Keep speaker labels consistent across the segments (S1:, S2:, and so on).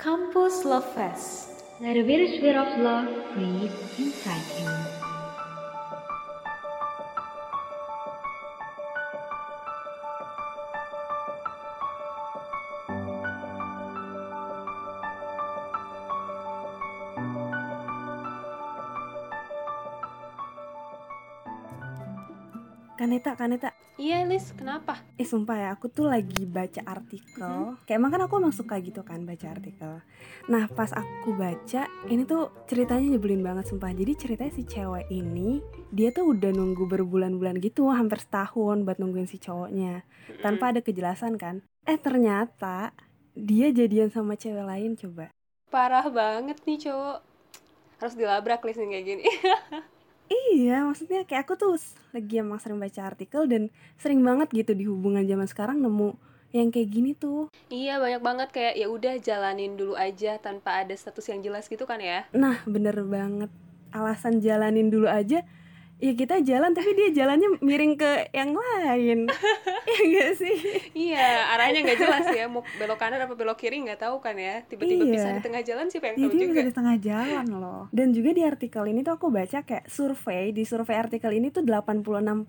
S1: Campus Love Fest.
S2: Let a bittersweet of love breathe inside you.
S3: Kaneta, Kaneta.
S1: Iya, Lis, kenapa?
S3: Eh sumpah ya, aku tuh lagi baca artikel. Kayak emang kan aku emang suka gitu kan baca artikel. Nah pas aku baca, ini tuh ceritanya nyebelin banget sumpah. Jadi ceritanya si cewek ini, dia tuh udah nunggu berbulan-bulan gitu, hampir setahun buat nungguin si cowoknya. Tanpa ada kejelasan kan. Eh ternyata dia jadian sama cewek lain coba.
S1: Parah banget nih cowok. Harus dilabrak Lis nih kayak gini.
S3: Iya, maksudnya kayak aku tuh lagi emang sering baca artikel dan sering banget gitu di hubungan zaman sekarang nemu yang kayak gini tuh.
S1: iya, banyak banget kayak ya udah jalanin dulu aja tanpa ada status yang jelas gitu kan ya.
S3: Nah, bener banget. Alasan jalanin dulu aja, ya kita jalan tapi dia jalannya miring ke yang lain. Iya gak sih?
S1: Iya, arahnya nggak jelas ya. Mau belok kanan apa belok kiri nggak tahu kan ya. Tiba-tiba
S3: Iya.
S1: pisah di tengah jalan siapa yang
S3: Jadi
S1: tahu juga.
S3: bisa di tengah jalan loh. Dan juga di artikel ini tuh aku baca kayak survei, di survei artikel ini tuh 86%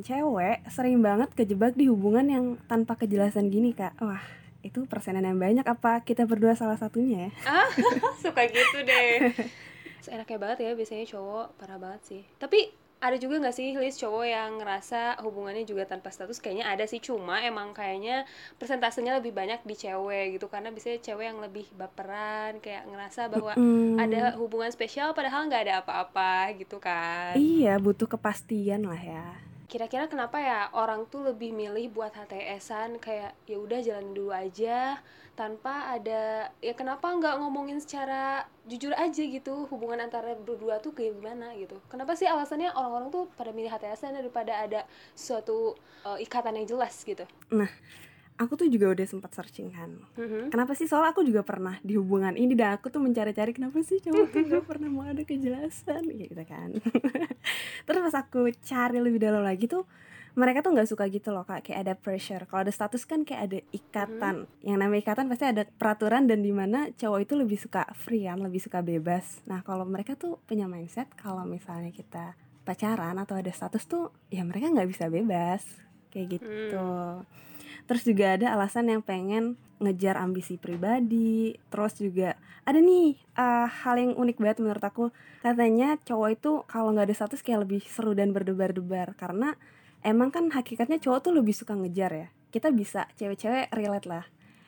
S3: cewek sering banget kejebak di hubungan yang tanpa kejelasan gini, Kak. Wah, itu persenan yang banyak apa kita berdua salah satunya ya?
S1: Ah, suka gitu deh. Seenaknya banget ya biasanya cowok, parah banget sih. Tapi ada juga nggak sih list cowok yang ngerasa hubungannya juga tanpa status? Kayaknya ada sih cuma emang kayaknya persentasenya lebih banyak di cewek gitu. Karena biasanya cewek yang lebih baperan kayak ngerasa bahwa
S3: Mm,
S1: ada hubungan spesial padahal nggak ada apa-apa gitu kan.
S3: Iya, butuh kepastian lah ya.
S1: Kira-kira kenapa ya orang tuh lebih milih buat HTS-an kayak ya udah jalan dulu aja tanpa ada ya kenapa nggak ngomongin secara jujur aja gitu. Hubungan antara berdua tuh kayak gimana gitu. Kenapa sih alasannya orang-orang tuh pada milih HTS-an daripada ada suatu eh, ikatan yang jelas gitu
S3: Aku tuh juga udah sempat searching kan. Kenapa sih? Soalnya aku juga pernah di hubungan ini dan aku tuh mencari-cari kenapa sih cowok tuh gak pernah mau ada kejelasan? Gitu kan. Terus pas aku cari lebih dalam lagi tuh mereka tuh nggak suka gitu loh kak. Kayak ada pressure. Kalau ada status kan kayak ada ikatan. Yang namanya ikatan pasti ada peraturan dan di mana cowok itu lebih suka free kan lebih suka bebas. Nah kalau mereka tuh punya mindset kalau misalnya kita pacaran atau ada status tuh ya mereka nggak bisa bebas. Kayak gitu terus juga ada alasan yang pengen ngejar ambisi pribadi. Terus juga ada nih eh, hal yang unik banget menurut aku. Katanya cowok itu kalau nggak ada status kayak lebih seru dan berdebar-debar. Karena emang kan hakikatnya cowok tuh lebih suka ngejar ya. Kita bisa cewek-cewek relate lah.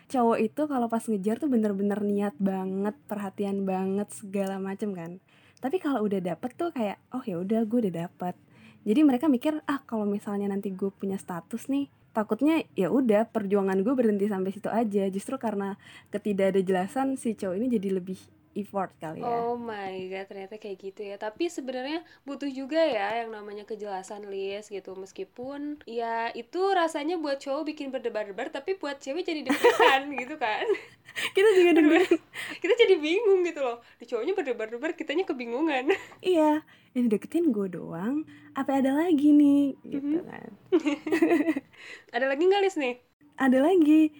S3: Cowok itu kalau pas ngejar tuh bener-bener niat banget perhatian banget segala macem kan. Tapi kalau udah dapet tuh kayak oh ya udah gue udah dapet jadi mereka mikir ah kalau misalnya nanti gue punya status nih takutnya ya udah perjuangan gue berhenti sampai situ aja. Justru karena ketidakjelasan si cowok ini jadi lebih effort kali ya
S1: Oh my god, ternyata kayak gitu ya. Tapi sebenarnya butuh juga ya yang namanya kejelasan list gitu. Meskipun ya itu rasanya buat cowok bikin berdebar-debar, tapi buat cewek jadi deg-degan gitu kan.
S3: kita juga dengerin
S1: Kita jadi bingung gitu loh. Di cowoknya berdebar-debar, kitanya kebingungan.
S3: iya ini deketin gue doang apa ada lagi nih gitu
S1: Mhm.
S3: kan
S1: Ada lagi nggak list nih?
S3: ada lagi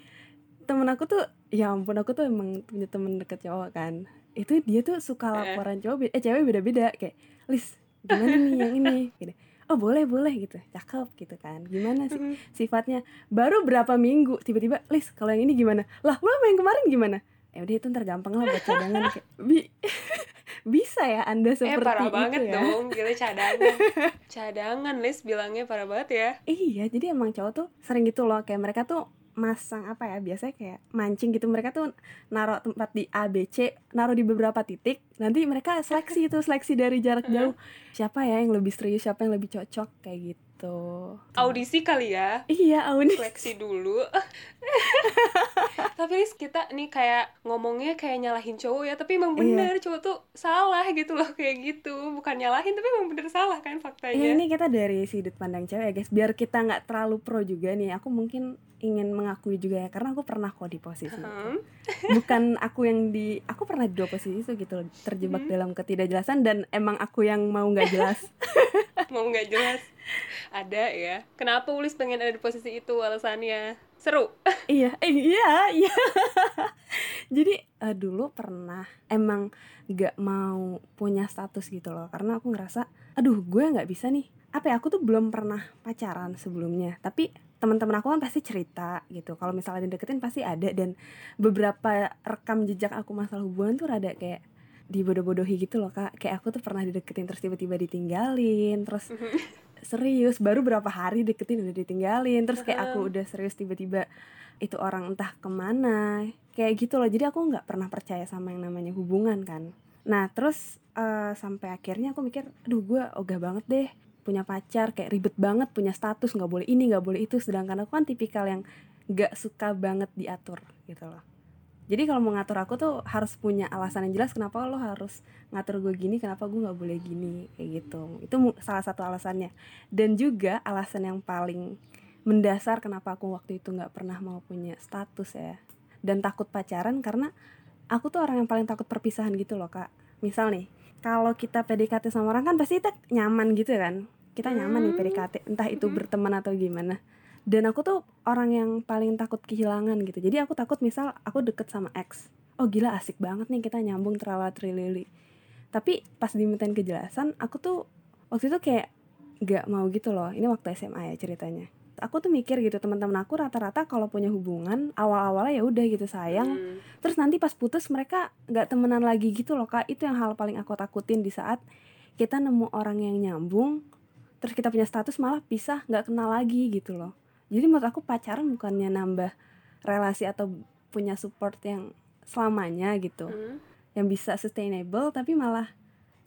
S3: temen aku tuh ya ampun aku tuh emang punya temen deket cowok kan itu dia tuh suka
S1: Eh.
S3: laporan cowok eh cewek beda-beda kayak Lis gimana nih yang ini? Gitu. Oh boleh boleh gitu. Cakep gitu kan. Gimana sih
S1: Mhm.
S3: sifatnya? Baru berapa minggu tiba-tiba Lis kalau yang ini gimana? Lah lu sama yang kemarin gimana? Ya udah itu ntar gampang lah buat cadangan. Kayak bi bisa ya anda
S1: Eh
S3: seperti
S1: parah
S3: itu
S1: banget
S3: ya?
S1: dong, gila cadangan. cadangan list bilangnya parah banget ya.
S3: Iya, jadi emang cowok tuh sering gitu loh, kayak mereka tuh masang apa ya, biasanya kayak mancing gitu, mereka tuh naruh tempat di A, B, C, naruh di beberapa titik, nanti mereka seleksi itu, seleksi dari jarak jauh, siapa ya yang lebih serius, siapa yang lebih cocok, kayak gitu.
S1: Audisi kali ya.
S3: Iya, Auni.
S1: seleksi dulu tapi Riz, kita nih kayak ngomongnya kayak nyalahin cowok ya tapi emang
S3: Iya.
S1: bener cowok tuh salah gitu loh kayak gitu bukan nyalahin tapi emang bener salah kan
S3: Ya,
S1: faktanya
S3: ini kita dari sudut pandang cewek ya guys, biar kita nggak terlalu pro juga nih, aku mungkin ingin mengakui juga ya, karena aku pernah kok di posisi itu.
S1: Hmm.
S3: bukan aku yang di aku pernah di dua posisi itu gitu loh, terjebak
S1: Hmm.
S3: dalam ketidakjelasan dan emang aku yang mau nggak jelas
S1: mau nggak jelas ada ya. Kenapa Ulis pengen ada di posisi itu alasannya? Seru.
S3: Iya eh, iya iya. Jadi uh, dulu pernah emang gak mau punya status gitu loh. Karena aku ngerasa aduh gue nggak bisa nih. Apa ya aku tuh belum pernah pacaran sebelumnya. Tapi teman-teman aku kan pasti cerita gitu. Kalau misalnya dideketin pasti ada. Dan beberapa rekam jejak aku masalah hubungan tuh rada kayak dibodoh-bodohi gitu loh kak. Kayak aku tuh pernah dideketin terus tiba-tiba ditinggalin terus serius baru berapa hari deketin udah ditinggalin. Terus kayak aku udah serius tiba-tiba itu orang entah ke mana kayak gitu loh. Jadi aku nggak pernah percaya sama yang namanya hubungan kan. Nah terus uh, sampai akhirnya aku mikir aduh gue ogah banget deh punya pacar kayak ribet banget punya status nggak boleh ini nggak boleh itu. Sedangkan aku kan tipikal yang nggak suka banget diatur gitu loh jadi kalau mau ngatur aku tuh harus punya alasan yang jelas kenapa lo harus ngatur gue gini kenapa gue nggak boleh gini kayak gitu. Itu salah satu alasannya. Dan juga alasan yang paling mendasar kenapa aku waktu itu nggak pernah mau punya status ya. Dan takut pacaran karena aku tuh orang yang paling takut perpisahan gitu loh kak. Misal nih kalau kita PDKT sama orang kan pasti kita nyaman gitu kan. Kita nyaman nih hmm. PDKT entah itu hmm. berteman atau gimana dan aku tuh orang yang paling takut kehilangan gitu. Jadi aku takut misal aku deket sama ex oh gila asik banget nih kita nyambung terlalu trilili. Tapi pas dimintain kejelasan aku tuh waktu itu kayak gak mau gitu loh. Ini waktu SMA ya ceritanya. Aku tuh mikir gitu teman-teman aku rata-rata kalau punya hubungan awal-awalnya ya udah gitu sayang. Hmm. terus nanti pas putus mereka nggak temenan lagi gitu loh kak. Itu yang hal paling aku takutin di saat kita nemu orang yang nyambung terus kita punya status malah pisah nggak kenal lagi gitu loh jadi menurut aku pacaran bukannya nambah relasi atau punya support yang selamanya gitu. Hmm. yang bisa sustainable tapi malah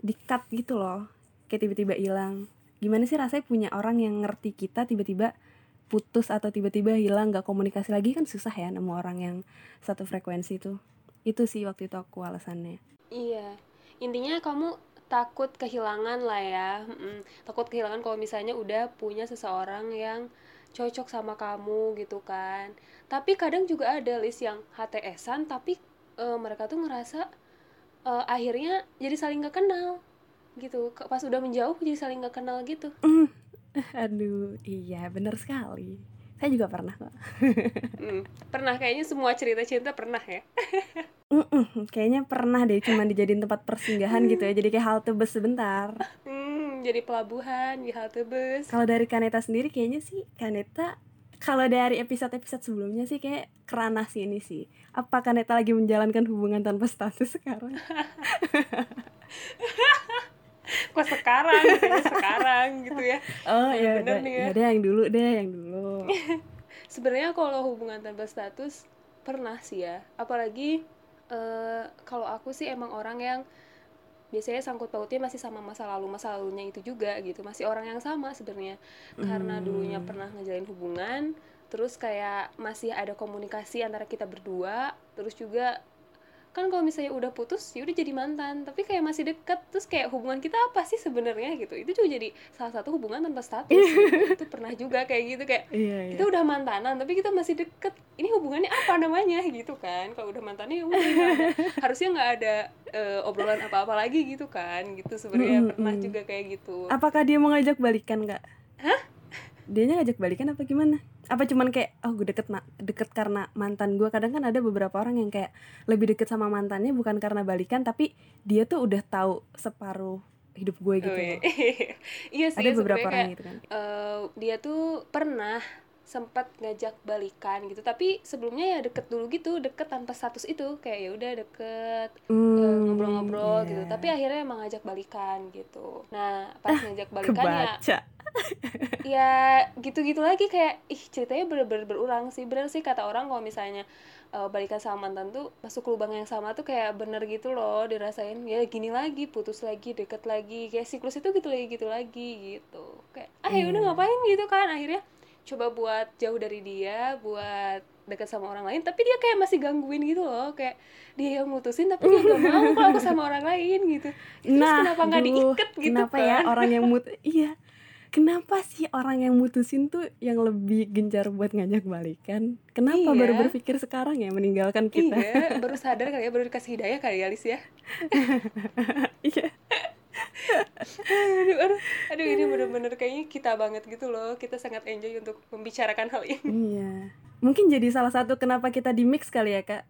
S3: di cut gitu loh. Kayak tiba-tiba hilang. Gimana sih rasanya punya orang yang ngerti kita tiba-tiba putus atau tiba-tiba hilang nggak komunikasi lagi? Kan susah ya nemu orang yang satu frekuensi itu itu sih waktu itu aku alasannya.
S1: Iya. Intinya kamu takut kehilangan lah ya. Mm, takut kehilangan kalau misalnya udah punya seseorang yang cocok sama kamu gitu kan. Tapi kadang juga ada list yang HTSan tapi uh, mereka tuh ngerasa uh, akhirnya jadi saling gak kenal gitu. Pas udah menjauh jadi saling gak kenal gitu.
S3: Mm. aduh iya bener sekali. Saya juga pernah kok
S1: mm, pernah kayaknya semua cerita cinta pernah ya.
S3: Mm-mm, kayaknya pernah deh cuma dijadiin tempat persinggahan gitu ya. Jadi kayak halte bus sebentar.
S1: Hmm, jadi pelabuhan di halte bus.
S3: Kalau dari Kaneta sendiri kayaknya sih Kaneta kalau dari episode-episode sebelumnya sih kayak kerana sih ini sih. Apa Kaneta lagi menjalankan hubungan tanpa status sekarang?
S1: Kok sekarang sekarang gitu ya.
S3: Oh iya bener nih ya. ya deh yang dulu deh yang dulu.
S1: Sebenarnya kalau hubungan tanpa status pernah sih ya. Apalagi uh, kalau aku sih emang orang yang biasanya sangkut pautnya masih sama masa lalu masa lalunya itu juga gitu masih orang yang sama sebenarnya hmm. karena dulunya pernah ngejalin hubungan terus kayak masih ada komunikasi antara kita berdua terus juga kan kalau misalnya udah putus ya udah jadi mantan. Tapi kayak masih deket terus kayak hubungan kita apa sih sebenarnya gitu? Itu juga jadi salah satu hubungan tanpa status. Gitu. itu pernah juga kayak gitu kayak iya, iya. kita udah mantanan tapi kita masih deket. Ini hubungannya apa namanya? Gitu kan. Kalau udah mantannya ya udah harusnya nggak ada uh, obrolan apa-apa lagi gitu kan. Gitu sebenarnya. Mm -hmm. pernah juga kayak gitu.
S3: Apakah dia mau ngajak balikan nggak? Hah dia ngajak balikan apa gimana? Apa cuman kayak oh gue deket deket karena mantan gue kadang kan ada beberapa orang yang kayak lebih deket sama mantannya bukan karena balikan tapi dia tuh udah tahu separuh hidup gue gitu oh,
S1: iya. iya sih
S3: ada beberapa orang
S1: kayak,
S3: gitu kan.
S1: uh, dia tuh pernah sempat ngajak balikan gitu. Tapi sebelumnya ya deket dulu gitu deket tanpa status itu. Kayak ya udah deket hmm, eh, ngobrol-ngobrol yeah. gitu tapi akhirnya emang ngajak balikan gitu. Nah pas ah, ngajak balikan ya ya gitu-gitu lagi kayak ih ceritanya bener-bener berulang sih. Bener sih kata orang kalau misalnya uh, balikan sama mantan tuh masuk lubang yang sama tuh kayak bener gitu loh dirasain. Ya gini lagi putus lagi deket lagi. Kayak siklus itu gitu lagi gitu lagi gitu. Kayak ah ya udah hmm. ngapain gitu kan? Akhirnya coba buat jauh dari dia buat dekat sama orang lain tapi dia kayak masih gangguin gitu loh kayak dia yang mutusin tapi dia gak mau kalau aku sama orang lain gitu. Terus nah kenapa nggak diikat gitu
S3: kenapa ya kan? ya orang yang mut iya. Kenapa sih orang yang mutusin tuh yang lebih gencar buat ngajak balikan? Kenapa iya. baru berpikir sekarang ya meninggalkan kita?
S1: Iya baru sadar kali ya baru dikasih hidayah kali ya Alice ya.
S3: Iya
S1: aduh, aduh, aduh ini bener-bener kayaknya kita banget gitu loh. Kita sangat enjoy untuk membicarakan hal ini.
S3: Iya. Mungkin jadi salah satu kenapa kita di mix kali ya kak?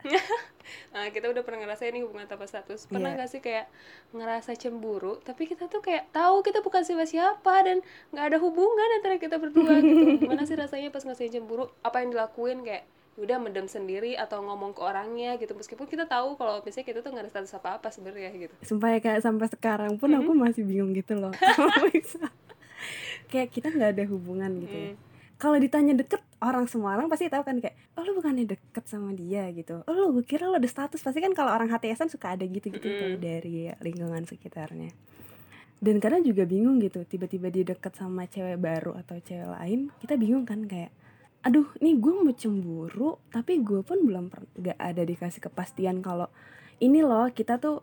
S1: Nah, kita udah pernah ngerasain nih hubungan tanpa status. Pernah
S3: Iya.
S1: gak sih kayak ngerasa cemburu tapi kita tuh kayak tahu kita bukan siapa-siapa dan nggak ada hubungan antara kita berdua gitu. Gimana sih rasanya pas ngerasain cemburu? Apa yang dilakuin? Kayak udah mendem sendiri atau ngomong ke orangnya gitu meskipun kita tahu kalau misalnya kita tuh nggak ada status apa apa sebenarnya gitu
S3: sumpah ya kak sampai sekarang pun aku
S1: Mm-hmm.
S3: masih bingung gitu loh kayak kita nggak ada hubungan gitu ya.
S1: Hmm.
S3: kalau ditanya deket orang semua orang pasti tahu kan kayak oh lu bukannya deket sama dia gitu oh lu gue kira lu ada status pasti kan kalau orang HTSan suka ada gitu-gitu tuh
S1: Mm-mm.
S3: dari lingkungan sekitarnya dan kadang juga bingung gitu tiba-tiba dia deket sama cewek baru atau cewek lain kita bingung kan kayak aduh nih gue mau cemburu tapi gue pun belum per- gak ada dikasih kepastian kalau ini loh kita tuh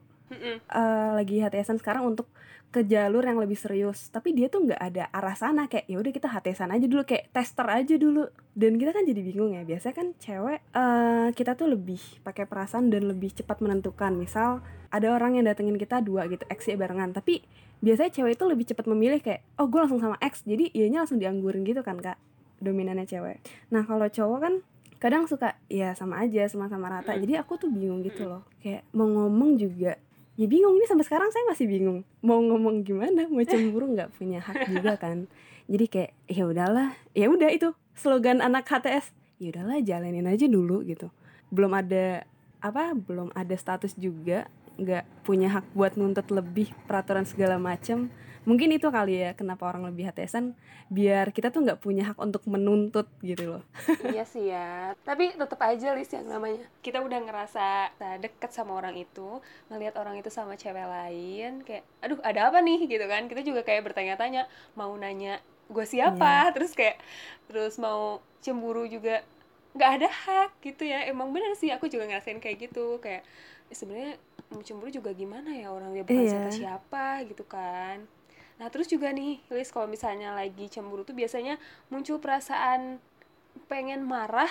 S3: eh, lagi HTSan sekarang untuk ke jalur yang lebih serius. Tapi dia tuh nggak ada arah sana kayak ya udah kita HTSan aja dulu kayak tester aja dulu. Dan kita kan jadi bingung ya biasanya kan cewek eh, kita tuh lebih pakai perasaan dan lebih cepat menentukan. Misal ada orang yang datengin kita dua gitu X ya barengan tapi biasanya cewek itu lebih cepat memilih kayak oh gue langsung sama X jadi ianya langsung dianggurin gitu kan kak dominannya cewek. Nah kalau cowok kan kadang suka ya sama aja sama-sama rata. Jadi aku tuh bingung gitu loh. Kayak mau ngomong juga ya bingung. Ini sampai sekarang saya masih bingung. Mau ngomong gimana? Mau cemburu nggak punya hak juga kan. Jadi kayak ya udahlah. Ya udah itu slogan anak HTS ya udahlah jalanin aja dulu gitu. Belum ada apa belum ada status juga. Nggak punya hak buat nuntut lebih peraturan segala macem mungkin itu kali ya kenapa orang lebih HTSan biar kita tuh nggak punya hak untuk menuntut gitu loh.
S1: Iya sih ya tapi tetap aja list yang namanya. Kita udah ngerasa deket sama orang itu ngelihat orang itu sama cewek lain kayak aduh ada apa nih? Gitu kan. Kita juga kayak bertanya-tanya mau nanya gue siapa? Terus kayak terus mau cemburu juga nggak ada hak gitu ya. Emang bener sih aku juga ngerasain kayak gitu. Kayak eh, sebenarnya mau cemburu juga gimana ya orang? Dia bukan
S3: Iya.
S1: siapa-siapa gitu kan Nah terus juga nih, Liz kalau misalnya lagi cemburu tuh biasanya muncul perasaan pengen marah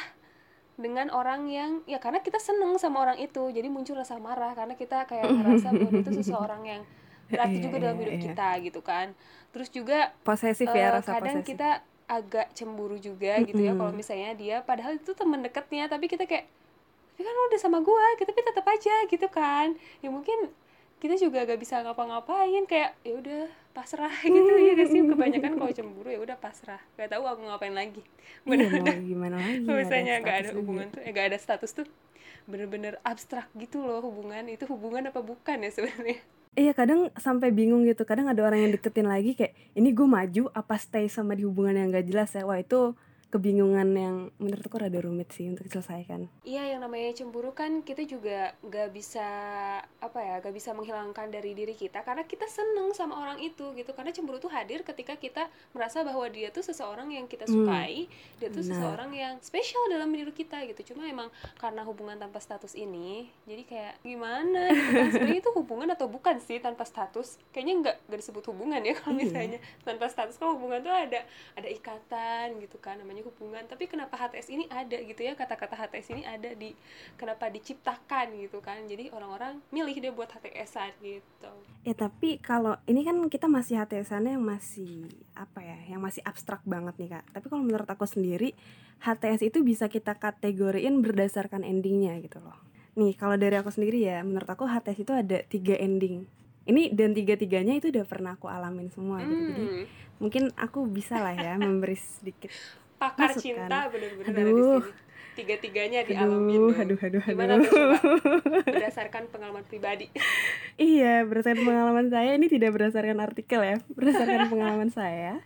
S1: dengan orang yang ya karena kita seneng sama orang itu jadi muncul rasa marah karena kita kayak ngerasa bahwa itu seseorang yang berarti
S3: Iya,
S1: juga dalam
S3: iya,
S1: hidup
S3: iya.
S1: kita gitu kan. Terus juga
S3: posesif
S1: eh,
S3: ya rasa
S1: kadang
S3: posesif.
S1: kita agak cemburu juga gitu ya kalau misalnya dia padahal itu teman dekatnya tapi kita kayak tapi kan udah sama gua kita tapi tetap aja gitu kan. Ya mungkin kita juga gak bisa ngapa-ngapain kayak ya udah pasrah gitu ya gak sih? Kebanyakan kalau cemburu ya udah pasrah. Gak tahu aku ngapain lagi.
S3: Iya mau
S1: bener-bener
S3: gimana lagi?
S1: Kalau
S3: nggak
S1: misalnya nggak ada hubungan tuh eh nggak ada status tuh bener-bener abstrak gitu loh hubungan. Itu hubungan apa bukan ya sebenarnya?
S3: Iya kadang sampai bingung gitu. Kadang ada orang yang deketin lagi kayak Ini gue maju apa stay sama di hubungan yang gak jelas ya? Wah itu kebingungan yang menurutku rada rumit sih untuk diselesaikan
S1: Iya, yang namanya cemburu kan kita juga gak bisa apa ya, gak bisa menghilangkan dari diri kita karena kita seneng sama orang itu gitu. Karena cemburu tuh hadir ketika kita merasa bahwa dia tuh seseorang yang kita
S3: Hmm,
S1: sukai, dia tuh
S3: benar.
S1: seseorang yang spesial dalam diri kita gitu. Cuma emang karena hubungan tanpa status ini, jadi kayak gimana gitu kan? Sebenarnya itu hubungan atau bukan sih tanpa status? Kayaknya nggak nggak disebut hubungan ya kalau
S3: Iya.
S1: misalnya tanpa status kan hubungan tuh ada ada ikatan gitu kan namanya hubungan tapi kenapa HTS ini ada gitu ya kata-kata HTS ini ada di kenapa diciptakan gitu kan jadi orang-orang milih dia buat HTSan gitu
S3: Ya tapi kalau ini kan kita masih HTS-annya yang masih apa ya, yang masih abstrak banget nih kak. Tapi kalau menurut aku sendiri HTS itu bisa kita kategoriin berdasarkan endingnya gitu loh. Nih kalau dari aku sendiri ya, menurut aku HTS itu ada tiga ending. Ini dan tiga-tiganya itu udah pernah aku alamin semua gitu. Jadi
S1: Hmm,
S3: mungkin aku bisa lah ya memberi sedikit.
S1: pakar
S3: masuk kan.
S1: cinta bener-bener ada di sini tiga-tiganya dialamin
S3: Aduh, aduh, aduh,
S1: gimana
S3: aduh.
S1: Coba berdasarkan pengalaman pribadi
S3: Iya, berdasarkan pengalaman saya ini tidak berdasarkan artikel ya, berdasarkan pengalaman saya.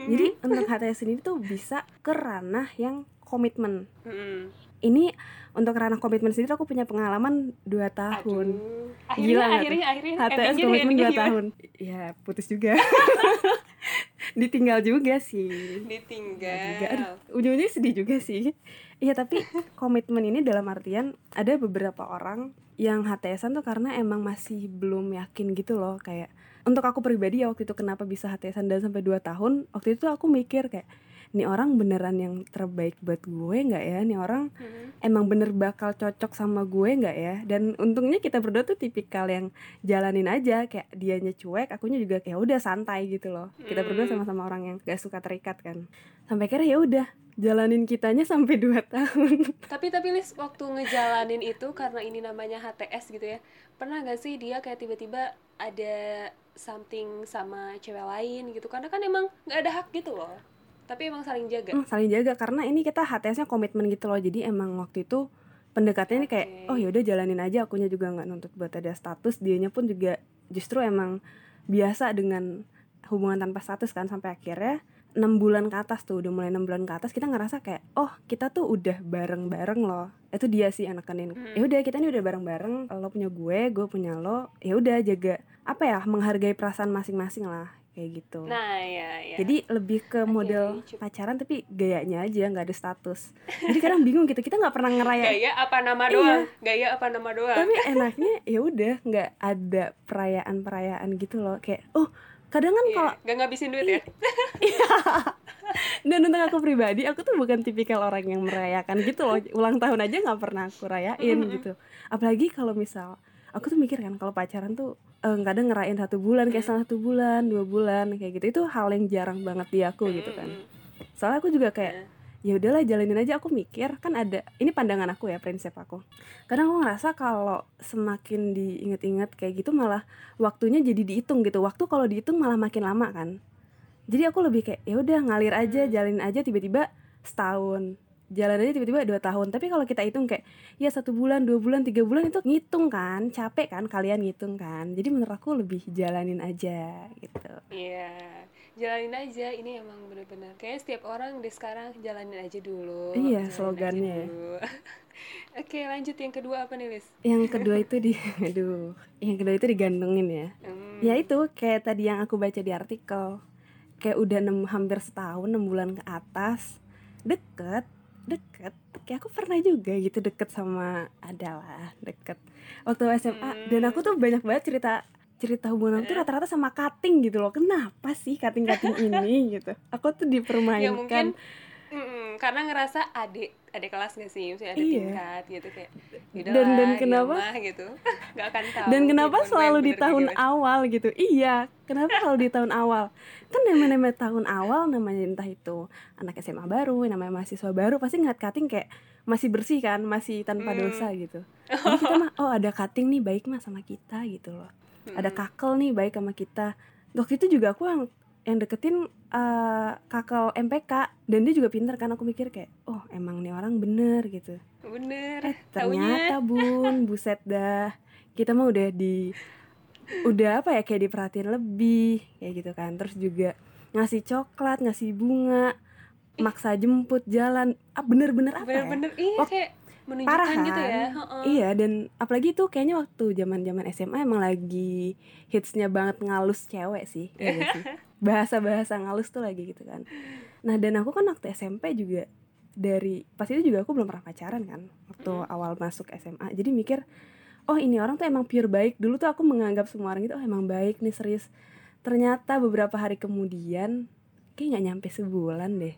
S3: Jadi untuk HTS ini tuh bisa ke ranah yang komitmen.
S1: Hmm.
S3: Ini untuk ranah komitmen sendiri aku punya pengalaman 2 tahun.
S1: Aduh. akhirnya
S3: Gila nggak
S1: akhirnya akhirnya
S3: HTS komitmen 2
S1: endingnya gimana?
S3: tahun. Ya, putus juga. Ditinggal juga sih.
S1: ditinggal
S3: ujung-ujungnya sedih juga sih. Iya, tapi komitmen ini dalam artian ada beberapa orang yang HTSan tuh karena emang masih belum yakin gitu loh kayak untuk aku pribadi ya waktu itu kenapa bisa HTSan dan sampai 2 tahun waktu itu aku mikir kayak nih orang beneran yang terbaik buat gue nggak ya? Nih orang hmm. emang bener bakal cocok sama gue nggak ya? Dan untungnya kita berdua tuh tipikal yang jalanin aja kayak dianya cuek akunya juga kayak udah santai gitu loh. Kita berdua hmm. sama-sama orang yang gak suka terikat kan. Sampai kira ya udah jalanin kitanya sampai dua tahun.
S1: Tapi tapi Lis waktu ngejalanin itu karena ini namanya HTS gitu ya pernah gak sih dia kayak tiba-tiba ada something sama cewek lain gitu? Karena kan emang nggak ada hak gitu loh tapi emang saling jaga? Hmm,
S3: saling jaga karena ini kita HTS-nya komitmen gitu loh. Jadi emang waktu itu pendekatannya okay. kayak oh yaudah jalanin aja akunya juga nggak nuntut buat ada status. Dianya pun juga justru emang biasa dengan hubungan tanpa status kan sampai akhirnya enam bulan ke atas tuh udah mulai enam bulan ke atas kita ngerasa kayak oh kita tuh udah bareng bareng loh. Itu dia sih anak kenin. Hmm. ya udah kita ini udah bareng bareng lo punya gue gue punya lo ya udah jaga apa ya menghargai perasaan masing-masing lah kayak gitu.
S1: Nah, ya, ya.
S3: Jadi lebih ke model okay, pacaran tapi gayanya aja nggak ada status. Jadi kadang bingung gitu, kita nggak pernah ngeraya.
S1: Gaya apa nama doang? Iya. Gaya apa nama doang?
S3: Tapi enaknya ya udah nggak ada perayaan-perayaan gitu loh. Kayak oh kadang kan iya, kalau
S1: nggak ngabisin duit ya.
S3: Iya. Dan untuk aku pribadi, aku tuh bukan tipikal orang yang merayakan gitu loh. Ulang tahun aja nggak pernah aku rayain gitu. Apalagi kalau misal aku tuh mikir kan kalau pacaran tuh uh, kadang ngerayain satu bulan kayak hmm. satu bulan dua bulan kayak gitu. Itu hal yang jarang banget di aku gitu kan. hmm. soalnya aku juga kayak ya udahlah jalanin aja. Aku mikir kan ada ini pandangan aku ya prinsip aku. Kadang aku ngerasa kalau semakin diinget-inget kayak gitu malah waktunya jadi dihitung gitu. Waktu kalau dihitung malah makin lama kan. Jadi aku lebih kayak ya udah ngalir aja hmm. jalanin aja tiba-tiba setahun jalan aja tiba-tiba dua tahun. Tapi kalau kita hitung kayak ya satu bulan dua bulan tiga bulan itu ngitung kan capek kan kalian ngitung kan. Jadi menurut aku lebih jalanin aja gitu.
S1: Iya yeah. jalanin aja. Ini emang bener-bener kayak setiap orang di sekarang jalanin aja dulu.
S3: Iya slogannya.
S1: oke lanjut yang kedua apa nih Lis
S3: yang kedua itu di aduh yang kedua itu digantungin ya. Hmm. ya itu kayak tadi yang aku baca di artikel. Kayak udah enam hampir setahun enam bulan ke atas deket deket kayak aku pernah juga gitu deket sama adalah deket waktu SMA hmm. dan aku tuh banyak banget cerita cerita hubungan tuh rata-rata sama cutting gitu loh. Kenapa sih cutting cutting ini gitu? Aku tuh dipermainkan ya, mungkin,
S1: mm, karena ngerasa adik ada kelas gak sih misalnya ada iya. tingkat gitu kayak
S3: dan dan kenapa
S1: gitu gak akan tahu
S3: dan kenapa selalu di tahun gimana. awal gitu iya kenapa selalu di tahun awal kan namanya namanya tahun awal namanya entah itu anak SMA baru namanya mahasiswa baru pasti ngeliat cutting kayak masih bersih kan masih tanpa hmm. dosa gitu jadi kita mah oh ada cutting nih baik mah sama kita gitu loh hmm. ada kakel nih baik sama kita waktu itu juga aku yang deketin uh, kakak MPK dan dia juga pinter kan aku mikir kayak oh emang nih orang bener gitu.
S1: Bener
S3: eh, ternyata bun buset dah. Kita mah udah di udah apa ya kayak diperhatiin lebih kayak gitu kan. Terus juga ngasih coklat ngasih bunga maksa jemput jalan. Ah bener-bener apa
S1: bener-bener
S3: ya?
S1: iya kayak menunjukkan parah kan? gitu ya
S3: uh-uh. iya dan apalagi tuh kayaknya waktu zaman zaman SMA emang lagi hitsnya banget ngalus cewek sih ya sih bahasa-bahasa ngalus tuh lagi gitu kan nah dan aku kan waktu SMP juga dari pas itu juga aku belum pernah pacaran kan waktu mm. awal masuk SMA jadi mikir oh ini orang tuh emang pure baik dulu tuh aku menganggap semua orang itu oh emang baik nih serius ternyata beberapa hari kemudian kayak nggak nyampe sebulan deh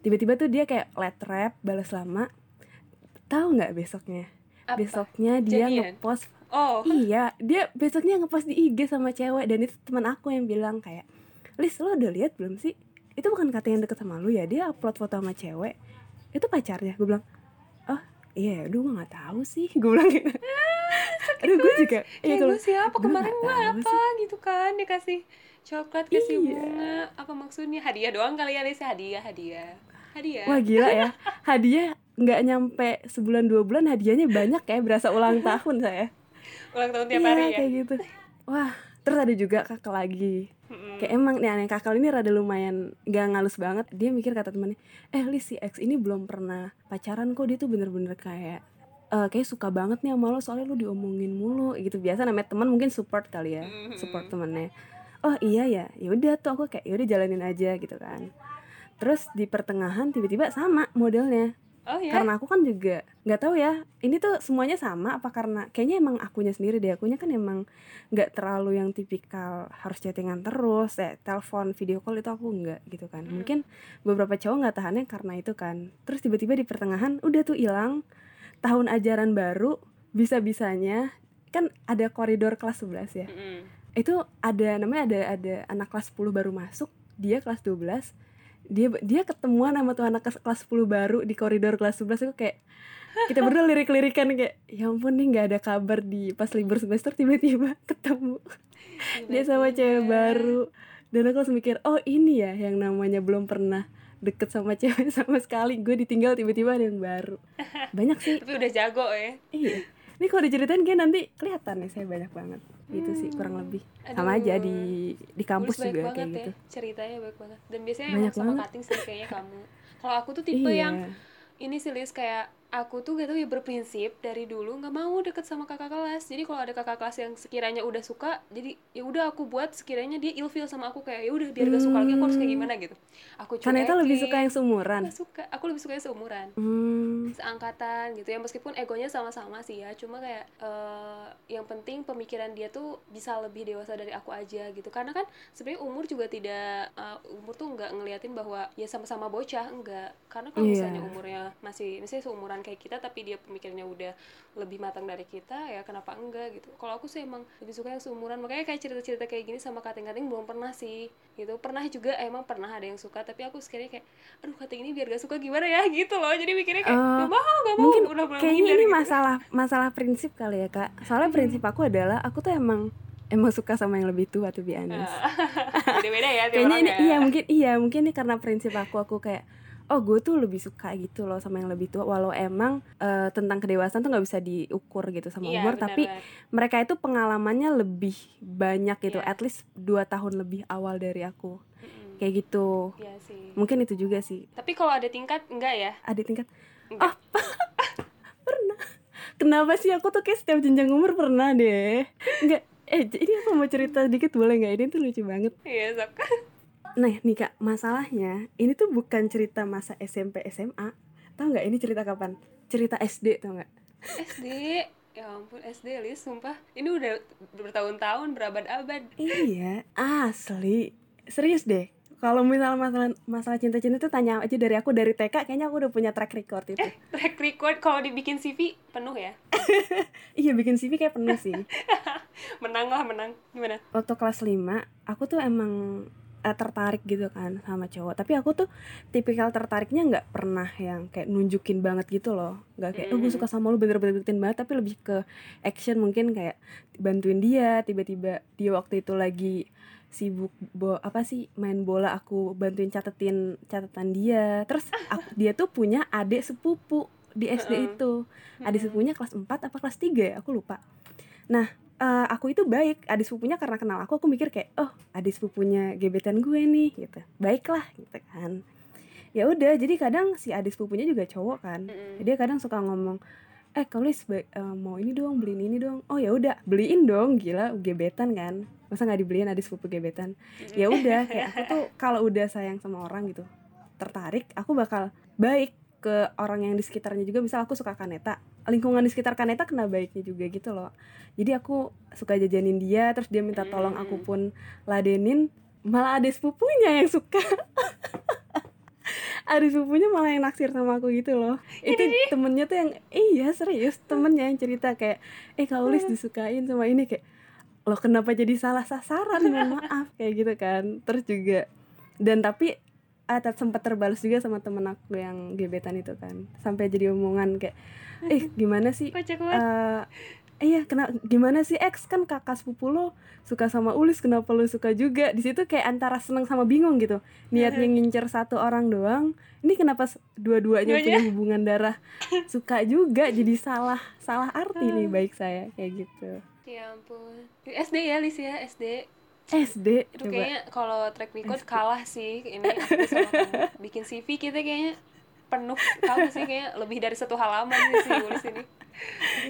S3: tiba-tiba tuh dia kayak let rap balas lama tahu nggak besoknya? Apa? besoknya dia Jadian? ngepost oh. Iya dia besoknya ngepost di IG sama cewek dan itu teman aku yang bilang kayak Lis lo udah lihat belum sih? Itu bukan kata yang deket sama lu ya dia upload foto sama cewek. Itu pacarnya. Gue bilang oh iya aduh gue nggak tahu sih. Gue bilang gitu.
S1: Aduh gue juga ya, gue siapa kemarin gue apa? sih. gitu kan dikasih coklat kasih iya. bunga. Apa maksudnya? Hadiah doang kali ya Lis hadiah hadiah. Hadiah.
S3: Wah gila ya. Hadiah nggak nyampe sebulan dua bulan hadiahnya banyak ya berasa ulang tahun saya.
S1: Ulang tahun tiap iya, hari ya?
S3: kayak gitu. Wah terus ada juga kakak lagi. Mm-hmm. kayak emang nih aneh kakak ini rada lumayan gak ngalus banget. Dia mikir kata temennya eh Lis si X ini belum pernah pacaran kok dia tuh bener-bener kayak uh, kayak suka banget nih sama lo soalnya lo diomongin mulu gitu. Biasa namanya teman mungkin support kali ya mm-hmm. support temennya. Oh iya ya ya udah tuh aku kayak ya udah jalanin aja gitu kan. Terus di pertengahan tiba-tiba sama modelnya
S1: Oh ya?
S3: karena aku kan juga nggak tahu ya ini tuh semuanya sama apa karena kayaknya emang akunya sendiri deh akunya kan emang nggak terlalu yang tipikal harus chattingan terus eh telepon video call itu aku nggak gitu kan
S1: Hmm.
S3: mungkin beberapa cowok nggak tahannya karena itu kan terus tiba-tiba di pertengahan udah tuh hilang tahun ajaran baru bisa-bisanya kan ada koridor kelas 11 ya
S1: Mm-mm.
S3: itu ada namanya ada ada anak kelas 10 baru masuk dia kelas 12 dia dia ketemuan sama tuh anak kelas kelas 10 baru di koridor kelas 11 itu kayak kita berdua lirik-lirikan kayak ya ampun nih nggak ada kabar di pas libur semester tiba-tiba ketemu dia sama cewek baru. Dan aku langsung mikir oh ini ya yang namanya belum pernah deket sama cewek sama sekali. Gue ditinggal tiba-tiba ada yang baru. Banyak sih.
S1: Tapi udah jago ya.
S3: iya ini kalau diceritain kayak nanti kelihatan nih saya banyak banget gitu sih kurang lebih sama
S1: Aduh.
S3: aja di di kampus juga kayak
S1: ya.
S3: gitu
S1: Ceritanya baik banget. Dan biasanya
S3: Banyak
S1: emang sama
S3: banget.
S1: cutting sih kayaknya kamu. Kalau aku tuh tipe
S3: iya
S1: yang ini sih Liz kayak aku tuh gitu ya berprinsip dari dulu nggak mau deket sama kakak kelas. Jadi kalau ada kakak kelas yang sekiranya udah suka jadi ya udah aku buat sekiranya dia ilfeel sama aku kayak ya udah biar gak suka lagi aku harus kayak gimana gitu. Aku
S3: karena itu lebih suka yang seumuran?
S1: Gak suka aku lebih suka yang seumuran.
S3: Hmm,
S1: seangkatan gitu ya meskipun egonya sama-sama sih ya cuma kayak eh, yang penting pemikiran dia tuh bisa lebih dewasa dari aku aja gitu. Karena kan sebenarnya umur juga tidak eh, umur tuh nggak ngeliatin bahwa ya sama-sama bocah enggak. Karena kalau
S3: Iya.
S1: misalnya umurnya masih misalnya seumuran kayak kita tapi dia pemikirannya udah lebih matang dari kita ya kenapa enggak gitu. Kalau aku sih emang lebih suka yang seumuran. Makanya kayak cerita-cerita kayak gini sama kating-kating belum pernah sih gitu. Pernah juga emang pernah ada yang suka tapi aku sekiranya kayak aduh kating ini biar gak suka gimana ya? Gitu loh. Jadi mikirnya kayak
S3: Oh,
S1: gak mau gak mau
S3: mungkin
S1: udah
S3: kayaknya ini
S1: gitu.
S3: masalah masalah prinsip kali ya kak. Soalnya prinsip aku adalah aku tuh emang emang suka sama yang lebih tua tuh honest.
S1: Beda-beda ya
S3: kayaknya
S1: orang
S3: ini
S1: ya.
S3: iya mungkin iya mungkin ini karena prinsip aku aku kayak oh gue tuh lebih suka gitu loh sama yang lebih tua. Walau emang eh, tentang kedewasaan tuh nggak bisa diukur gitu sama
S1: Iya,
S3: umur tapi mereka itu pengalamannya lebih banyak gitu.
S1: Iya.
S3: at least dua tahun lebih awal dari aku.
S1: Mm-mm.
S3: kayak gitu.
S1: Iya sih.
S3: Mungkin itu juga sih.
S1: Tapi kalau ada tingkat enggak ya?
S3: Ada tingkat?
S1: Enggak.
S3: pernah. Kenapa sih aku tuh kayak setiap jenjang umur pernah deh? Enggak. Eh ini aku mau cerita dikit boleh nggak? Ini tuh lucu banget.
S1: Iya sok
S3: nah nih kak masalahnya ini tuh bukan cerita masa SMP SMA tau nggak ini cerita kapan? Cerita SD tau nggak?
S1: SD ya ampun SD Lis sumpah. Ini udah bertahun-tahun berabad-abad.
S3: Iya asli. Serius deh kalau misalnya masalah masalah cinta-cinta tuh tanya aja dari aku dari TK kayaknya aku udah punya track record itu.
S1: Track record kalau dibikin CV penuh ya?
S3: Iya bikin CV kayak penuh sih.
S1: Menang lah menang. Gimana?
S3: Waktu kelas 5 aku tuh emang eh, tertarik gitu kan sama cowok. Tapi aku tuh tipikal tertariknya nggak pernah yang kayak nunjukin banget gitu loh. Nggak kayak oh gue suka sama lu bener-bener deketin banget tapi lebih ke action mungkin kayak bantuin dia tiba-tiba dia waktu itu lagi sibuk bo apa sih main bola aku bantuin catetin catatan dia. Terus aku- dia tuh punya adik sepupu di SD
S1: Heeh.
S3: itu. Adik
S1: Mm-mm.
S3: sepupunya kelas 4 apa kelas 3 ya? Aku lupa. Nah eh, aku itu baik adik sepupunya karena kenal aku aku mikir kayak oh adik sepupunya gebetan gue nih gitu. Baiklah gitu kan. Ya udah jadi kadang si adik sepupunya juga cowok kan.
S1: Mm-mm.
S3: dia kadang suka ngomong eh kalau mau ini dong beliin ini dong. Oh ya udah beliin dong. Gila gebetan kan. Masa nggak dibeliin adik sepupu gebetan? Ya udah kayak aku tuh kalau udah sayang sama orang gitu tertarik aku bakal baik ke orang yang di sekitarnya juga. Misal aku suka kaneta lingkungan di sekitar kaneta kena baiknya juga gitu loh. Jadi aku suka jajanin dia terus dia minta tolong aku
S1: Hmm.
S3: pun ladenin malah ada sepupunya yang suka. Ada sepupunya malah yang naksir sama aku gitu loh. Itu temennya tuh yang iya serius temennya yang cerita kayak eh kak Ulis disukain sama ini. Kayak lo kenapa jadi salah sasaran? Mohon maaf. Kayak gitu kan. Terus juga dan tapi ah, sempat terbalas juga sama temen aku yang gebetan itu kan. Sampai jadi omongan kayak eh gimana sih eh iya kena gimana sih X? Kan kakak sepupu lo suka sama Ulis kenapa lo suka juga? Di situ kayak antara seneng sama bingung gitu. Niatnya ngincer satu orang doang ini kenapa dua-duanya punya hubungan darah? Suka juga jadi salah salah arti nih baik saya kayak gitu.
S1: Ya ampun. SD ya Lis ya SD
S3: SD
S1: itu
S3: coba.
S1: kayaknya kalau track record kalah sih ini bikin CV kita kayaknya penuh kamu sih? Kayak lebih dari satu halaman sih si Ulis ini.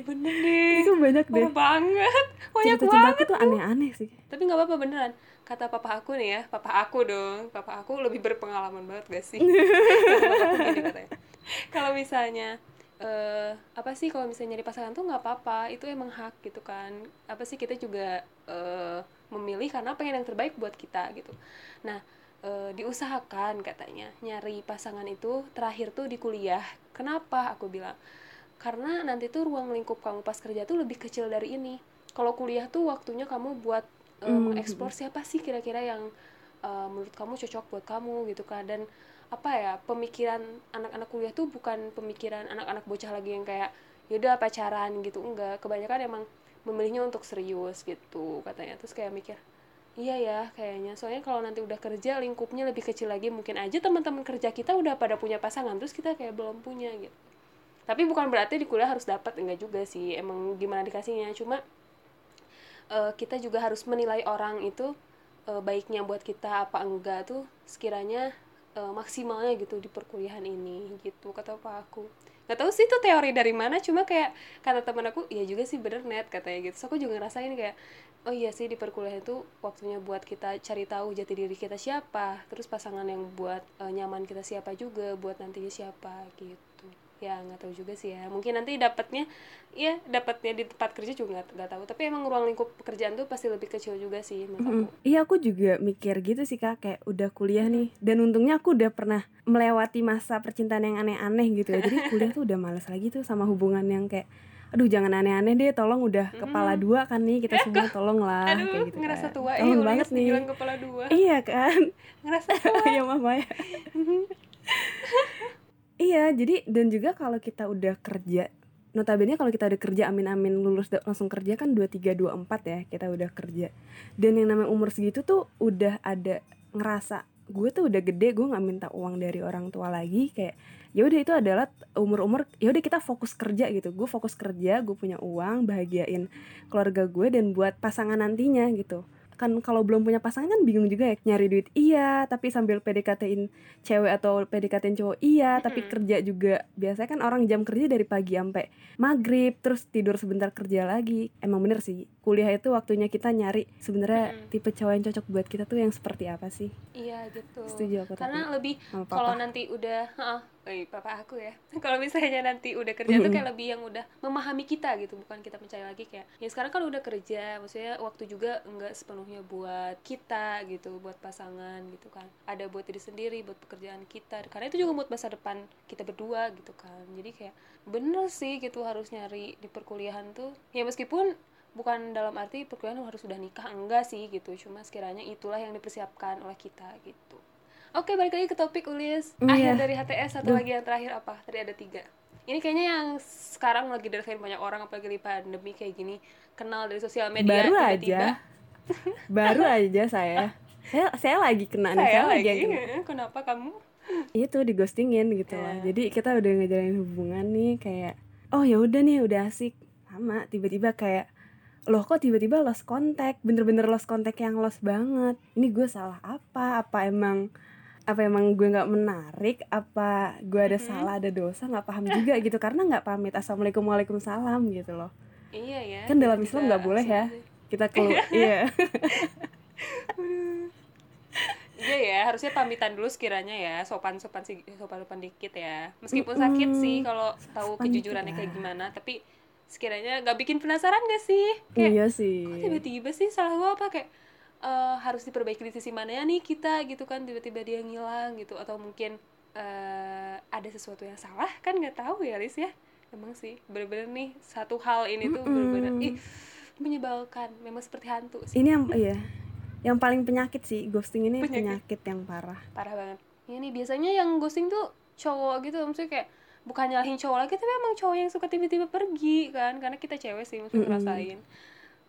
S1: Bener deh.
S3: Itu banyak deh.
S1: Parah banget. Banyak
S3: cerita cinta
S1: banget
S3: aku tuh. aneh-aneh sih.
S1: Tapi nggak apa-apa beneran. Kata papa aku nih ya papa aku dong. Papa aku lebih berpengalaman banget gak sih? Katanya. kalau misalnya eh apa sih kalau misalnya nyari pasangan tuh nggak apa-apa. Itu emang hak gitu kan. Apa sih kita juga eh memilih karena pengen yang terbaik buat kita gitu. Nah eh, diusahakan katanya nyari pasangan itu terakhir tuh di kuliah. Kenapa? Aku bilang karena nanti tuh ruang lingkup kamu pas kerja tuh lebih kecil dari ini. Kalau kuliah tuh waktunya kamu buat
S3: Hmm.
S1: mengeksplor siapa sih kira-kira yang uh, menurut kamu cocok buat kamu gitu kan. Dan apa ya pemikiran anak-anak kuliah tuh bukan pemikiran anak-anak bocah lagi yang kayak yaudah pacaran gitu. Enggak. Kebanyakan emang memilihnya untuk serius gitu katanya. Terus kayak mikir iya ya kayaknya. Soalnya kalau nanti udah kerja lingkupnya lebih kecil lagi mungkin aja teman-teman kerja kita udah pada punya pasangan terus kita kayak belum punya gitu. Tapi bukan berarti di kuliah harus dapat enggak juga sih. Emang gimana dikasihnya? Cuma eh, kita juga harus menilai orang itu eh, baiknya buat kita apa enggak tuh sekiranya eh, maksimalnya gitu di perkuliahan ini gitu kata pak aku nggak tahu sih itu teori dari mana cuma kayak kata teman aku ya juga sih bener net katanya gitu. So aku juga ngerasain kayak oh iya sih di perkuliahan itu waktunya buat kita cari tahu jati diri kita siapa terus pasangan yang buat eh, nyaman kita siapa juga buat nantinya siapa gitu ya nggak tahu juga sih ya. Mungkin nanti dapatnya ya dapatnya di tempat kerja juga nggak tahu. Tapi emang ruang lingkup pekerjaan tuh pasti lebih kecil juga sih menurut aku.
S3: Mm-mm. Iya aku juga mikir gitu sih kak. Kayak udah kuliah nih dan untungnya aku udah pernah melewati masa percintaan yang aneh-aneh gitu ya. Jadi kuliah tuh udah males lagi tuh sama hubungan yang kayak aduh jangan aneh-aneh deh tolong udah kepala dua kan nih kita semua tolong lah
S1: aduh
S3: kayak gitu
S1: ngerasa
S3: kan.
S1: tua.
S3: Tolong
S1: iya
S3: banget nih.
S1: kepala dua.
S3: Iya kan?
S1: Ngerasa tua.
S3: Ya mama ya iya jadi dan juga kalau kita udah kerja notabene kalau kita udah kerja amin-amin lulus langsung kerja kan 23 24 ya kita udah kerja. Dan yang namanya umur segitu tuh udah ada ngerasa gue tuh udah gede gue nggak minta uang dari orang tua lagi kayak ya udah itu adalah umur-umur ya udah kita fokus kerja gitu. Gue fokus kerja gue punya uang bahagiain keluarga gue dan buat pasangan nantinya gitu kan kalau belum punya pasangan kan bingung juga ya nyari duit. Iya tapi sambil PDKT-in cewek atau PDKT-in cowok iya tapi
S1: Mm-mm.
S3: kerja juga. Biasanya kan orang jam kerja dari pagi sampai maghrib terus tidur sebentar kerja lagi. Emang bener sih kuliah itu waktunya kita nyari sebenarnya
S1: Mm-mm.
S3: tipe cowok yang cocok buat kita tuh yang seperti apa sih?
S1: Iya gitu.
S3: Setuju aku
S1: karena
S3: tapi
S1: lebih kalau nanti udah heeh, eh, papa aku ya. Kalau misalnya nanti udah kerja tuh kayak lebih yang udah memahami kita gitu bukan kita mencari lagi kayak ya sekarang kan udah kerja maksudnya waktu juga enggak sepenuhnya buat kita gitu buat pasangan gitu kan. Ada buat diri sendiri buat pekerjaan kita karena itu juga buat masa depan kita berdua gitu kan. Jadi kayak bener sih gitu harus nyari di perkuliahan tuh. Ya meskipun bukan dalam arti perkuliahan harus sudah nikah enggak sih gitu cuma sekiranya itulah yang dipersiapkan oleh kita gitu Oke, balik lagi ke topik Ulis.
S3: Mm,
S1: Akhir
S3: iya.
S1: dari HTS satu
S3: Duh.
S1: lagi yang terakhir apa? Tadi ada tiga. Ini kayaknya yang sekarang lagi dirasain banyak orang apalagi di pandemi kayak gini kenal dari sosial media
S3: baru
S1: tiba-tiba
S3: aja baru aja saya saya saya lagi kena nih
S1: saya
S3: saya lagi
S1: lagi
S3: kena.
S1: "Eh, kenapa kamu
S3: itu di ghostingin gitu loh
S1: Ya.
S3: jadi kita udah ngejalanin hubungan nih kayak oh ya udah nih udah asik sama tiba-tiba kayak loh kok tiba-tiba lost contact? Bener-bener lost contact yang lost banget. Ini gue salah apa? Apa emang apa emang gue nggak menarik? Apa gue ada
S1: Mhm.
S3: salah ada dosa? Nggak paham juga gitu karena nggak pamit. Assalamualaikum waalaikumsalam gitu loh.
S1: Iya ya
S3: Kan dalam Islam nggak boleh ya. kita keluar iya.
S1: Iya ya harusnya pamitan dulu sekiranya ya sopan sopan sih sopan sopan dikit ya. Meskipun sakit
S3: Mm-mm.
S1: sih kalau tahu kejujurannya kayak gimana tapi sekiranya nggak bikin penasaran gak sih? Kayak
S3: iya sih.
S1: kok tiba-tiba sih salah gua apa? Kayak eh, harus diperbaiki di sisi mana ya nih kita gitu kan tiba-tiba dia ngilang gitu. Atau mungkin eh, ada sesuatu yang salah kan nggak tahu ya Lis ya? Emang sih bener-bener nih satu hal ini tuh bener-bener ih menyebalkan. Memang seperti hantu sih.
S3: Ini yang iya yang paling penyakit sih. Ghosting ini
S1: Penyakit.
S3: penyakit yang parah.
S1: Parah banget. Ini biasanya yang ghosting tuh cowok gitu maksudnya kayak bukan nyalahin cowok lagi tapi emang cowok yang suka tiba-tiba pergi kan. Karena kita cewek sih maksudnya
S3: Mm-mm.
S1: ngerasain.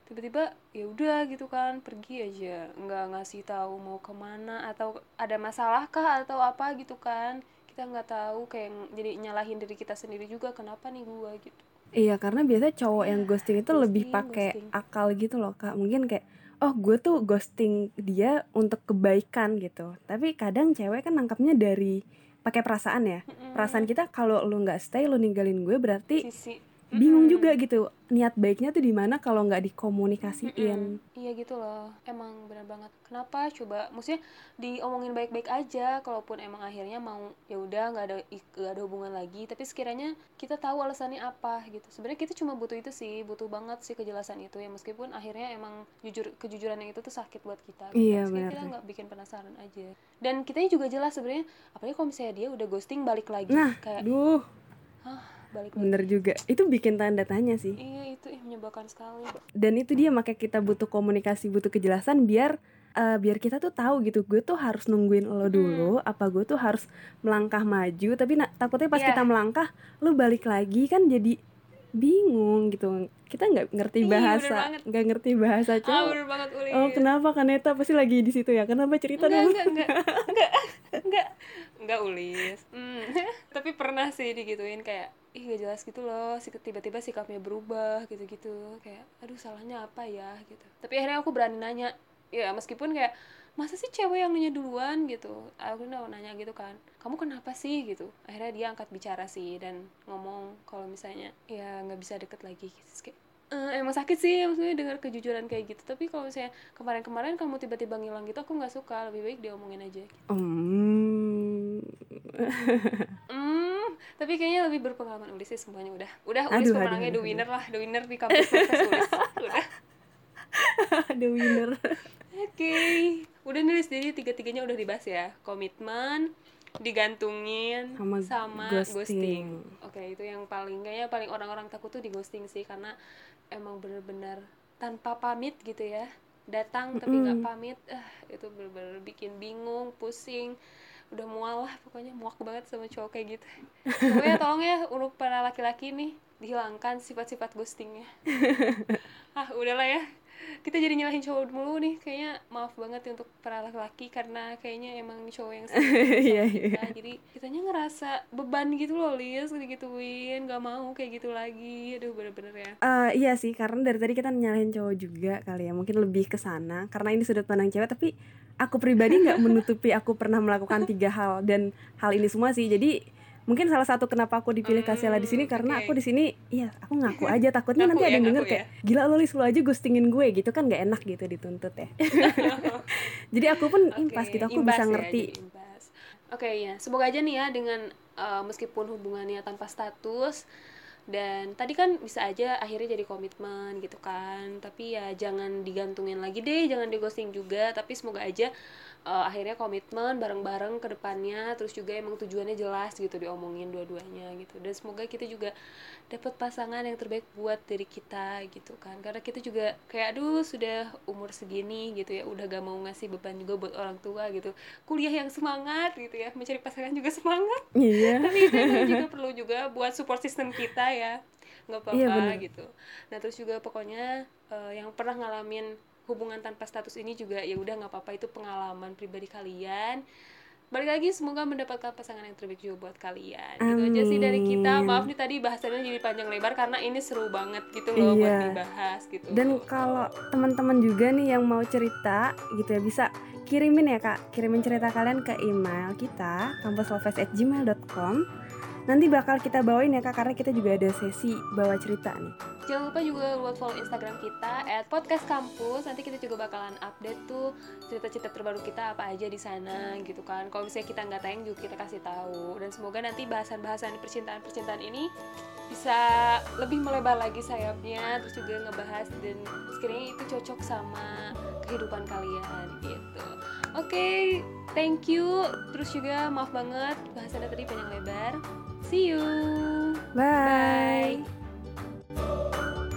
S1: Tiba-tiba ya udah gitu kan pergi aja. Nggak ngasih tahu mau ke mana atau ada masalah kah atau apa gitu kan. Kita nggak tahu kayak jadi nyalahin diri kita sendiri juga kenapa nih gua gitu.
S3: Iya karena biasanya cowok yang ghosting itu lebih
S1: ghosting,
S3: pakai
S1: ghosting.
S3: akal gitu loh kak. Mungkin kayak oh gue tuh ghosting dia untuk kebaikan gitu. Tapi kadang cewek kan nangkapnya dari pakai perasaan ya
S1: Mm-mm.
S3: perasaan kita kalau lu nggak stay lu ninggalin gue berarti
S1: sisi
S3: bingung juga gitu niat baiknya tuh di mana kalau nggak dikomunikasiin
S1: Mm-mm. Iya gitu loh, emang benar banget. Kenapa? Coba, maksudnya diomongin baik-baik aja. Kalaupun emang akhirnya mau ya udah nggak ada nggak ada hubungan lagi. Tapi sekiranya kita tahu alasannya apa gitu. Sebenarnya kita cuma butuh itu sih, butuh banget sih kejelasan itu ya. Meskipun akhirnya emang jujur kejujuran yang itu tuh sakit buat kita. gitu.
S3: Iya, benar
S1: kita nggak bikin penasaran aja. Dan kitanya juga jelas sebenarnya. Apalagi kalau misalnya dia udah ghosting balik lagi,
S3: nah
S1: kayak
S3: duh
S1: balik lagi.
S3: bener juga. Itu bikin tanda tanya sih.
S1: Iya itu ih, menyebalkan sekali.
S3: dan itu dia makanya kita butuh komunikasi butuh kejelasan biar eh, biar kita tuh tahu gitu gue tuh harus nungguin lo dulu apa gue tuh harus melangkah maju tapi na- takutnya pas
S1: Iya.
S3: kita melangkah lo balik lagi kan jadi bingung gitu. Kita nggak ngerti
S1: Iya,
S3: bahasa nggak ngerti bahasa
S1: Ah
S3: cowok.
S1: bener banget Uli.
S3: oh kenapa Kaneta pasti lagi di situ ya? Kenapa cerita
S1: enggak,
S3: dong?
S1: enggak, enggak, enggak, enggak, enggak ulis. Hmm. Tapi pernah sih digituin kayak, ih gak jelas gitu loh, si tiba-tiba sikapnya berubah gitu-gitu, kayak, aduh salahnya apa ya gitu. Tapi akhirnya aku berani nanya, ya meskipun kayak, masa sih cewek yang nanya duluan gitu, aku udah nanya gitu kan, kamu kenapa sih gitu. Akhirnya dia angkat bicara sih dan ngomong kalau misalnya ya nggak bisa deket lagi gitu. Terus kayak, "Eh, emang sakit sih maksudnya dengar kejujuran kayak gitu tapi kalau misalnya kemarin-kemarin kamu tiba-tiba ngilang gitu aku nggak suka lebih baik diomongin aja
S3: Hmm.
S1: Hmm tapi kayaknya lebih berpengalaman Ulis sih semuanya udah udah Ulis
S3: Aduh,
S1: pemenangnya
S3: aduh,
S1: the
S3: aduh.
S1: winner lah the winner di kampus Ulis udah
S3: ada winner
S1: oke udah nih Lis jadi tiga-tiganya udah dibahas ya komitmen digantungin
S3: Sama
S1: sama,
S3: ghosting.
S1: ghosting. Oke, itu yang paling kayaknya paling orang-orang takut tuh di ghosting sih karena emang bener-bener tanpa pamit gitu ya. Datang tapi nggak pamit, ah itu bener-bener bikin bingung, pusing. Udah mual lah pokoknya muak banget sama cowok kayak gitu. Pokoknya tolong ya untuk para laki-laki nih dihilangkan sifat-sifat ghostingnya. ah, udahlah ya. Kita jadi nyalahin cowok mulu nih kayaknya maaf banget ya untuk para laki-laki karena kayaknya emang cowok yang
S3: Iya,
S1: kita jadi kitanya ngerasa beban gitu loh Lis digituin gak mau kayak gitu lagi aduh bener-bener ya
S3: Eh, iya sih, karena dari tadi kita nyalahin cowok juga kali ya, mungkin lebih ke sana karena ini sudut pandang cewek. Tapi aku pribadi nggak menutupi aku pernah melakukan tiga hal dan hal ini semua sih. Jadi mungkin salah satu kenapa aku dipilih Kasela di sini
S1: Hmm,
S3: karena
S1: oke.
S3: aku di sini, iya aku ngaku aja takutnya
S1: Ngaku
S3: nanti ada
S1: ya,
S3: yang denger
S1: ngaku
S3: kayak gila lo Lis lo aja ghostingin gue gitu kan nggak enak gitu dituntut ya. Jadi aku pun impas
S1: Oke,
S3: gitu, aku
S1: imbas
S3: bisa
S1: ya,
S3: ngerti.
S1: Oke ya, semoga aja nih ya dengan eh, meskipun hubungannya tanpa status dan tadi kan bisa aja akhirnya jadi komitmen gitu kan tapi ya jangan digantungin lagi deh jangan di ghosting juga tapi semoga aja eh, akhirnya komitmen bareng-bareng ke depannya terus juga emang tujuannya jelas gitu diomongin dua-duanya gitu. Dan semoga kita juga dapat pasangan yang terbaik buat diri kita gitu kan. Karena kita juga kayak aduh sudah umur segini gitu ya udah gak mau ngasih beban juga buat orang tua gitu. Kuliah yang semangat gitu ya. Mencari pasangan juga semangat.
S3: Iya.
S1: tapi itu juga perlu juga buat support system kita ya. Nggak apa-apa
S3: Iya,
S1: gitu. Nah terus juga pokoknya eh, yang pernah ngalamin hubungan tanpa status ini juga ya udah nggak apa-apa itu pengalaman pribadi kalian balik lagi semoga mendapatkan pasangan yang terbaik juga buat kalian gitu aja sih dari kita
S3: Amin.
S1: maaf nih tadi bahasannya jadi panjang lebar karena ini seru banget gitu loh buat
S3: Iya.
S1: dibahas gitu
S3: Dan kalau teman-teman juga nih yang mau cerita gitu ya bisa kirimin ya kak, kirimin cerita kalian ke email kita kampuslovers@gmail.com. Nanti bakal kita bawain ya kak karena kita juga ada sesi bawa cerita nih.
S1: Jangan lupa juga buat follow Instagram kita at podcast kampus. Nanti kita juga bakalan update tuh cerita-cerita terbaru kita apa aja di sana gitu kan. Kalau misalnya kita nggak tayang juga kita kasih tahu. Dan semoga nanti bahasan-bahasan percintaan-percintaan ini bisa lebih melebar lagi sayapnya terus juga ngebahas dan sekiranya itu cocok sama kehidupan kalian gitu. Oke, thank you. Terus juga maaf banget bahasannya tadi panjang lebar. See you. Bye.
S3: Bye.